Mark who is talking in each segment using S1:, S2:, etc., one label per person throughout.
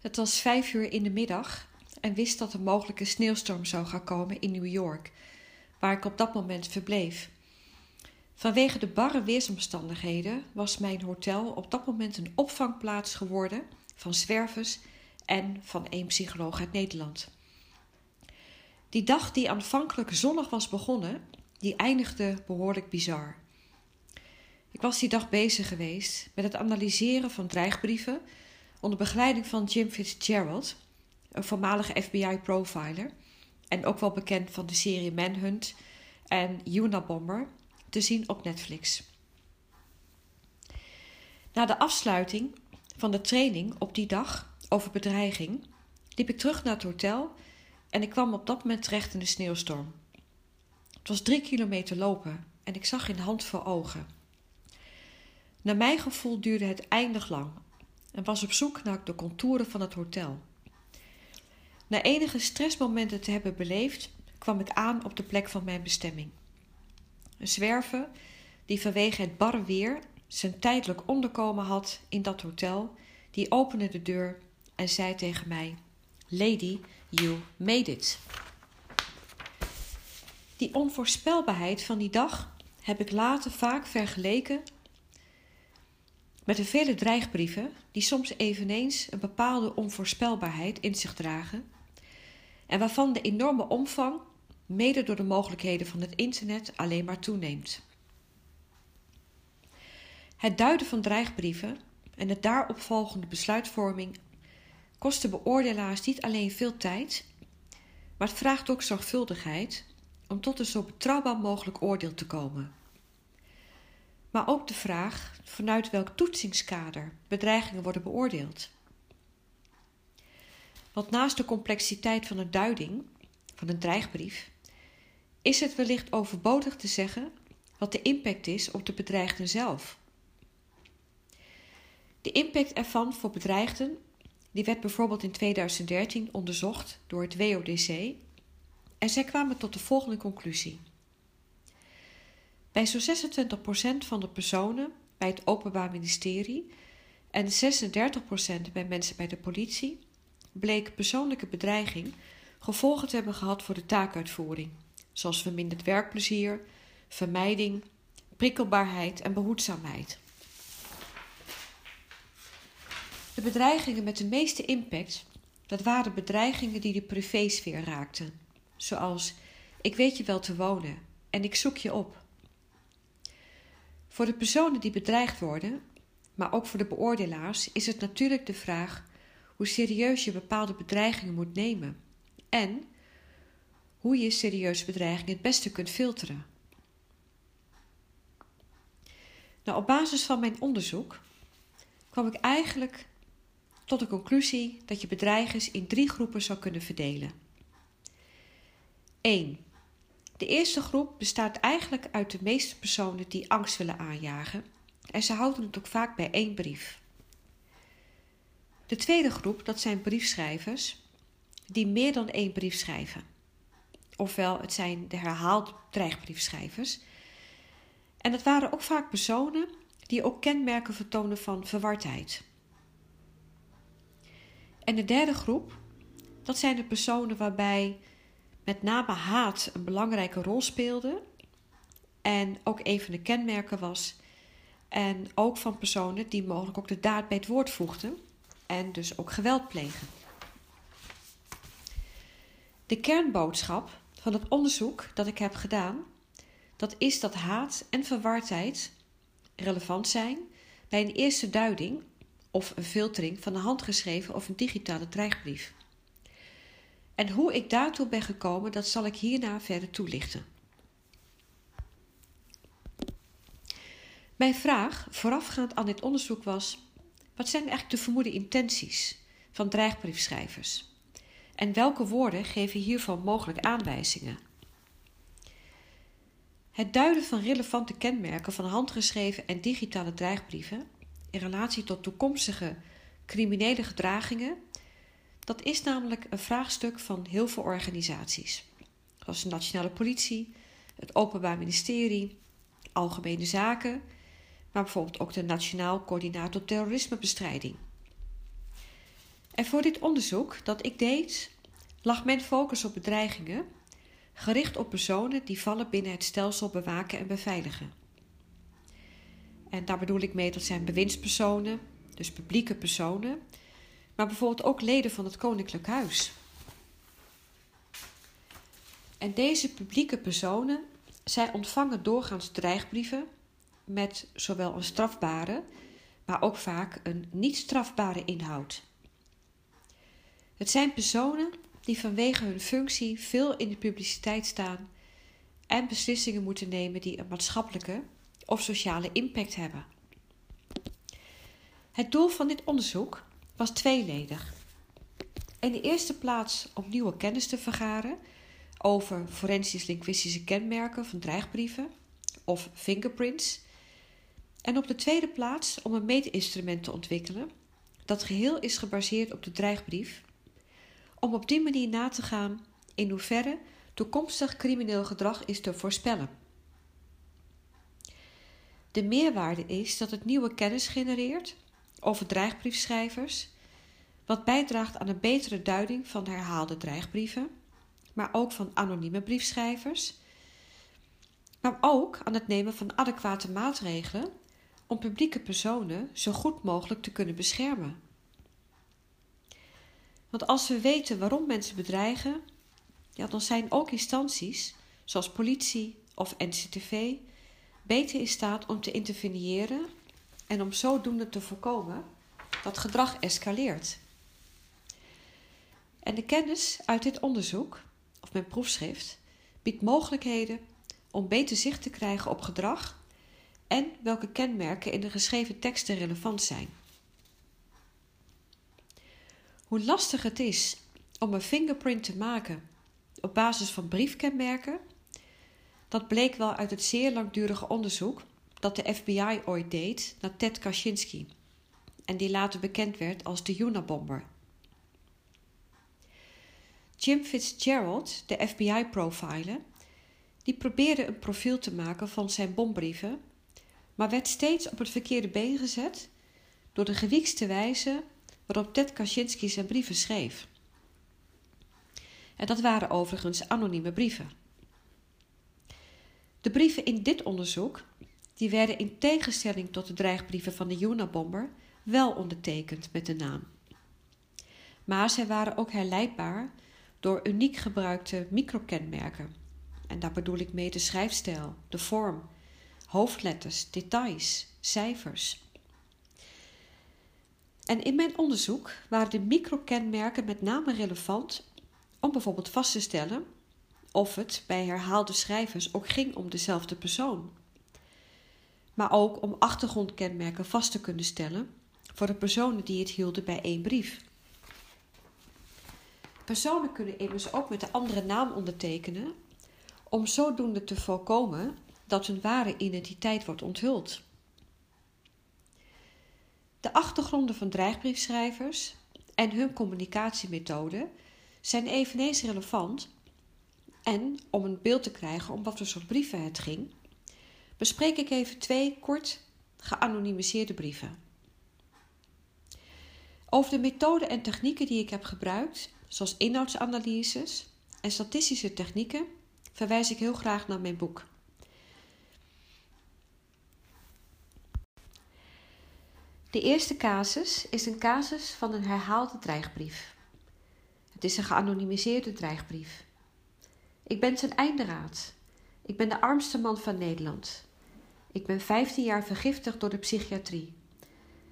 S1: Het was vijf uur in de middag en wist dat een sneeuwstorm zou gaan komen in New York, waar ik op dat moment verbleef. Vanwege de barre weersomstandigheden was mijn hotel op dat moment een opvangplaats geworden van zwervers en van één psycholoog uit Nederland. Die dag die aanvankelijk zonnig was begonnen, die eindigde behoorlijk bizar. Ik was die dag bezig geweest met het analyseren van dreigbrieven onder begeleiding van Jim Fitzgerald, een voormalige FBI-profiler en ook wel bekend van de serie Manhunt en Unabomber, te zien op Netflix. Na de afsluiting van de training op die dag over bedreiging liep ik terug naar het hotel en ik kwam op dat moment terecht in de sneeuwstorm. Het was drie kilometer lopen en ik zag in hand voor ogen. Naar mijn gevoel duurde het eindig lang en was op zoek naar de contouren van het hotel. Na enige stressmomenten te hebben beleefd, kwam ik aan op de plek van mijn bestemming. Een zwerver die vanwege het barre weer zijn tijdelijk onderkomen had in dat hotel, die opende de deur en zei tegen mij: Lady, you made it. Die onvoorspelbaarheid van die dag heb ik later vaak vergeleken met de vele dreigbrieven die soms eveneens een bepaalde onvoorspelbaarheid in zich dragen en waarvan de enorme omvang, mede door de mogelijkheden van het internet, alleen maar toeneemt. Het duiden van dreigbrieven en de daaropvolgende besluitvorming kost de beoordelaars niet alleen veel tijd, maar het vraagt ook zorgvuldigheid om tot een zo betrouwbaar mogelijk oordeel te komen. Maar ook de vraag vanuit welk toetsingskader bedreigingen worden beoordeeld. Want naast de complexiteit van een duiding, van een dreigbrief, is het wellicht overbodig te zeggen wat de impact is op de bedreigden zelf. De impact ervan voor bedreigden die werd bijvoorbeeld in 2013 onderzocht door het WODC en zij kwamen tot de volgende conclusie. Bij zo'n 26% van de personen bij het Openbaar Ministerie en 36% bij mensen bij de politie bleek persoonlijke bedreiging gevolgen te hebben gehad voor de taakuitvoering, zoals verminderd werkplezier, vermijding, prikkelbaarheid en behoedzaamheid. De bedreigingen met de meeste impact, dat waren bedreigingen die de privésfeer raakten, zoals ik weet je wel te wonen en ik zoek je op. Voor de personen die bedreigd worden, maar ook voor de beoordelaars, is het natuurlijk de vraag hoe serieus je bepaalde bedreigingen moet nemen en hoe je serieuze bedreigingen het beste kunt filteren. Nou, op basis van mijn onderzoek kwam ik eigenlijk tot de conclusie dat je bedreigers in drie groepen zou kunnen verdelen. 1. De eerste groep bestaat eigenlijk uit de meeste personen die angst willen aanjagen en ze houden het ook vaak bij één brief. De tweede groep, dat zijn briefschrijvers die meer dan één brief schrijven. Ofwel, het zijn de herhaalde dreigbriefschrijvers. En het waren ook vaak personen die ook kenmerken vertonen van verwardheid. En de derde groep, dat zijn de personen waarbij met name haat een belangrijke rol speelde en ook een van de kenmerken was. En ook van personen die mogelijk ook de daad bij het woord voegden en dus ook geweld plegen. De kernboodschap van het onderzoek dat ik heb gedaan, dat is dat haat en verwardheid relevant zijn bij een eerste duiding of een filtering van een handgeschreven of een digitale dreigbrief. En hoe ik daartoe ben gekomen, dat zal ik hierna verder toelichten. Mijn vraag voorafgaand aan dit onderzoek was: wat zijn eigenlijk de vermoede intenties van dreigbriefschrijvers? En welke woorden geven hiervan mogelijk aanwijzingen? Het duiden van relevante kenmerken van handgeschreven en digitale dreigbrieven in relatie tot toekomstige criminele gedragingen, dat is namelijk een vraagstuk van heel veel organisaties, zoals de Nationale Politie, het Openbaar Ministerie, Algemene Zaken, maar bijvoorbeeld ook de Nationaal Coördinator Terrorismebestrijding. En voor dit onderzoek dat ik deed, lag mijn focus op bedreigingen, gericht op personen die vallen binnen het stelsel bewaken en beveiligen. En daar bedoel ik mee dat zijn bewindspersonen, dus publieke personen, maar bijvoorbeeld ook leden van het Koninklijk Huis. En deze publieke personen, zij ontvangen doorgaans dreigbrieven met zowel een strafbare, maar ook vaak een niet strafbare inhoud. Het zijn personen die vanwege hun functie veel in de publiciteit staan en beslissingen moeten nemen die een maatschappelijke of sociale impact hebben. Het doel van dit onderzoek was tweeledig. In de eerste plaats om nieuwe kennis te vergaren over forensisch-linguïstische kenmerken van dreigbrieven of fingerprints. En op de tweede plaats om een meetinstrument te ontwikkelen dat geheel is gebaseerd op de dreigbrief, om op die manier na te gaan in hoeverre toekomstig crimineel gedrag is te voorspellen. De meerwaarde is dat het nieuwe kennis genereert over dreigbriefschrijvers, wat bijdraagt aan een betere duiding van herhaalde dreigbrieven, maar ook van anonieme briefschrijvers, maar ook aan het nemen van adequate maatregelen om publieke personen zo goed mogelijk te kunnen beschermen. Want als we weten waarom mensen bedreigen, ja, dan zijn ook instanties zoals politie of NCTV beter in staat om te interveneren en om zodoende te voorkomen dat gedrag escaleert. En de kennis uit dit onderzoek, of mijn proefschrift, biedt mogelijkheden om beter zicht te krijgen op gedrag en welke kenmerken in de geschreven teksten relevant zijn. Hoe lastig het is om een fingerprint te maken op basis van briefkenmerken, dat bleek wel uit het zeer langdurige onderzoek dat de FBI ooit deed naar Ted Kaczynski en die later bekend werd als de Unabomber. Jim Fitzgerald, de FBI-profiler, die probeerde een profiel te maken van zijn bombrieven, maar werd steeds op het verkeerde been gezet door de gewiekste wijze waarop Ted Kaczynski zijn brieven schreef. En dat waren overigens anonieme brieven. De brieven in dit onderzoek die werden in tegenstelling tot de dreigbrieven van de Unabomber wel ondertekend met de naam. Maar zij waren ook herleidbaar door uniek gebruikte microkenmerken. En daar bedoel ik mee de schrijfstijl, de vorm, hoofdletters, details, cijfers. En in mijn onderzoek waren de microkenmerken met name relevant om bijvoorbeeld vast te stellen of het bij herhaalde schrijvers ook ging om dezelfde persoon. Maar ook om achtergrondkenmerken vast te kunnen stellen voor de personen die het hielden bij één brief. Personen kunnen immers ook met een andere naam ondertekenen om zodoende te voorkomen dat hun ware identiteit wordt onthuld. De achtergronden van dreigbriefschrijvers en hun communicatiemethoden zijn eveneens relevant en om een beeld te krijgen om wat voor soort brieven het ging, bespreek ik even twee kort geanonimiseerde brieven. Over de methoden en technieken die ik heb gebruikt, zoals inhoudsanalyses en statistische technieken, verwijs ik heel graag naar mijn boek. De eerste casus is een casus van een herhaalde dreigbrief. Het is een geanonimiseerde dreigbrief. Ik ben zijn einderaad. Ik ben de armste man van Nederland. Ik ben 15 jaar vergiftigd door de psychiatrie.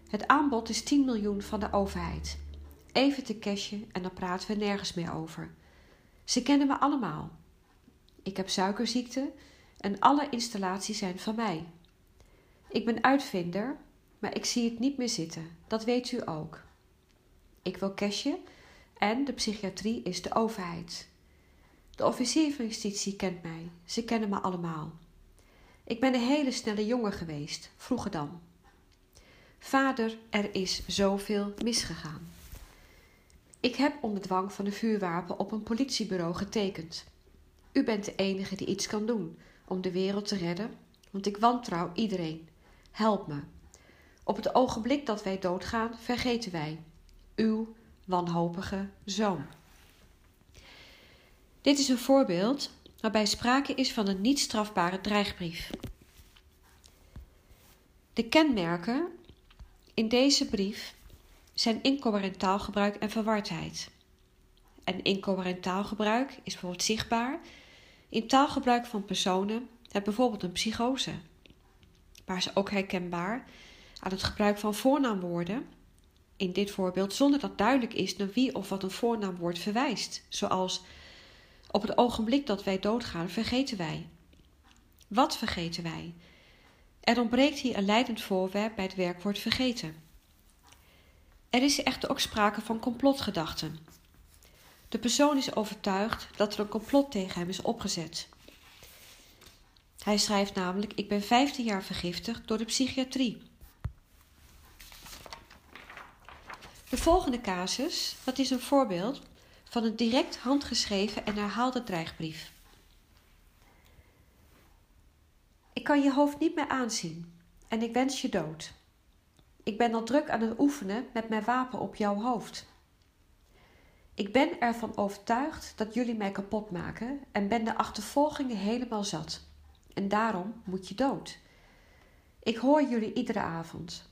S1: Het aanbod is 10 miljoen van de overheid. Even te cashen en dan praten we nergens meer over. Ze kennen me allemaal. Ik heb suikerziekte en alle installaties zijn van mij. Ik ben uitvinder, maar ik zie het niet meer zitten. Dat weet u ook. Ik wil cashen en de psychiatrie is de overheid. De officier van justitie kent mij. Ze kennen me allemaal. Ik ben een hele snelle jongen geweest, vroeger dan. Vader, er is zoveel misgegaan. Ik heb onder dwang van een vuurwapen op een politiebureau getekend. U bent de enige die iets kan doen om de wereld te redden, want ik wantrouw iedereen. Help me. Op het ogenblik dat wij doodgaan, vergeten wij. Uw wanhopige zoon. Dit is een voorbeeld waarbij sprake is van een niet strafbare dreigbrief. De kenmerken in deze brief zijn incoherent taalgebruik en verwardheid. En incoherent taalgebruik is bijvoorbeeld zichtbaar in taalgebruik van personen met bijvoorbeeld een psychose. Maar is ook herkenbaar aan het gebruik van voornaamwoorden, in dit voorbeeld zonder dat duidelijk is naar wie of wat een voornaamwoord verwijst, zoals op het ogenblik dat wij doodgaan vergeten wij. Wat vergeten wij? Er ontbreekt hier een leidend voorwerp bij het werkwoord vergeten. Er is echter ook sprake van complotgedachten. De persoon is overtuigd dat er een complot tegen hem is opgezet. Hij schrijft namelijk: Ik ben 15 jaar vergiftigd door de psychiatrie. De volgende casus, dat is een voorbeeld van een direct handgeschreven en herhaalde dreigbrief. Ik kan je hoofd niet meer aanzien en ik wens je dood. Ik ben al druk aan het oefenen met mijn wapen op jouw hoofd. Ik ben ervan overtuigd dat jullie mij kapot maken en ben de achtervolgingen helemaal zat. En daarom moet je dood. Ik hoor jullie iedere avond.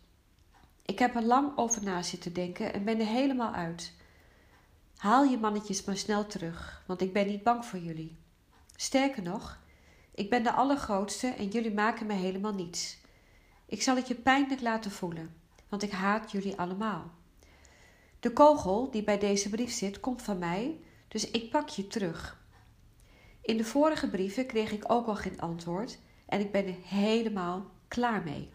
S1: Ik heb er lang over na zitten denken en ben er helemaal uit. Haal je mannetjes maar snel terug, want ik ben niet bang voor jullie. Sterker nog, ik ben de allergrootste en jullie maken me helemaal niets. Ik zal het je pijnlijk laten voelen, want ik haat jullie allemaal. De kogel die bij deze brief zit, komt van mij, dus ik pak je terug. In de vorige brieven kreeg ik ook al geen antwoord en ik ben er helemaal klaar mee.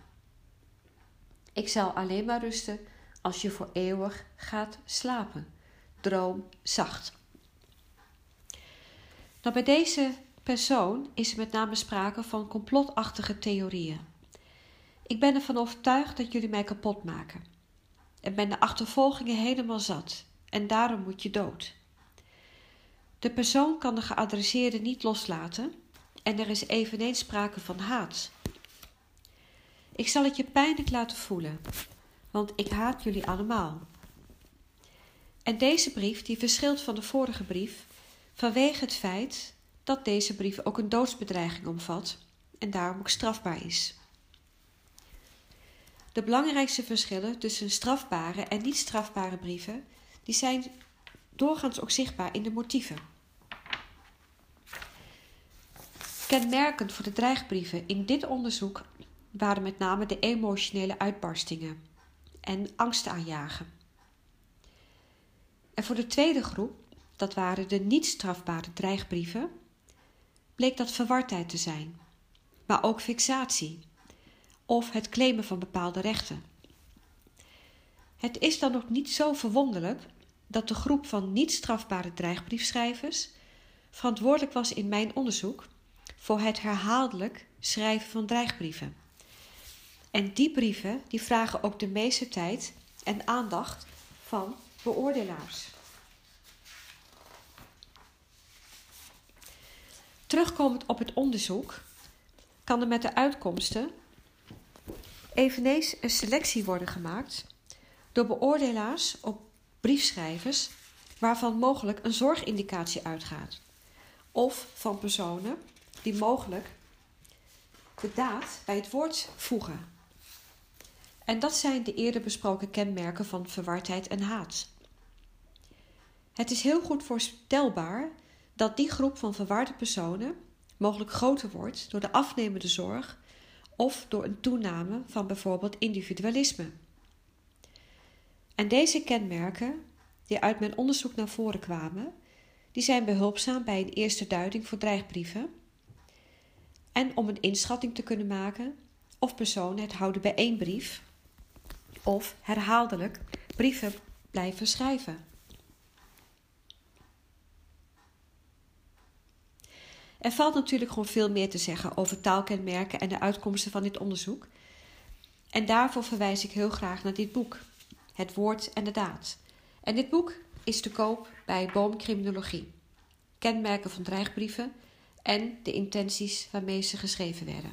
S1: Ik zal alleen maar rusten als je voor eeuwig gaat slapen. Droom zacht. Nou, bij deze persoon is er met name sprake van complotachtige theorieën. Ik ben ervan overtuigd dat jullie mij kapot maken. En ben de achtervolgingen helemaal zat. En daarom moet je dood. De persoon kan de geadresseerde niet loslaten en er is eveneens sprake van haat. Ik zal het je pijnlijk laten voelen, want ik haat jullie allemaal. En deze brief die verschilt van de vorige brief vanwege het feit dat deze brief ook een doodsbedreiging omvat en daarom ook strafbaar is. De belangrijkste verschillen tussen strafbare en niet strafbare brieven die zijn doorgaans ook zichtbaar in de motieven. Kenmerkend voor de dreigbrieven in dit onderzoek waren met name de emotionele uitbarstingen en angst aanjagen. En voor de tweede groep, dat waren de niet strafbare dreigbrieven, bleek dat verwardheid te zijn, maar ook fixatie of het claimen van bepaalde rechten. Het is dan ook niet zo verwonderlijk dat de groep van niet strafbare dreigbriefschrijvers verantwoordelijk was in mijn onderzoek voor het herhaaldelijk schrijven van dreigbrieven. En die brieven die vragen ook de meeste tijd en aandacht van beoordelaars. Terugkomend op het onderzoek kan er met de uitkomsten eveneens een selectie worden gemaakt door beoordelaars op briefschrijvers waarvan mogelijk een zorgindicatie uitgaat, of van personen die mogelijk de daad bij het woord voegen. En dat zijn de eerder besproken kenmerken van verwardheid en haat. Het is heel goed voorstelbaar dat die groep van verwarde personen mogelijk groter wordt door de afnemende zorg of door een toename van bijvoorbeeld individualisme. En deze kenmerken, die uit mijn onderzoek naar voren kwamen, die zijn behulpzaam bij een eerste duiding voor dreigbrieven en om een inschatting te kunnen maken of personen het houden bij één brief of herhaaldelijk brieven blijven schrijven. Er valt natuurlijk gewoon veel meer te zeggen over taalkenmerken en de uitkomsten van dit onderzoek. En daarvoor verwijs ik heel graag naar dit boek, Het Woord en de Daad. En dit boek is te koop bij Boomcriminologie. Kenmerken van dreigbrieven en de intenties waarmee ze geschreven werden.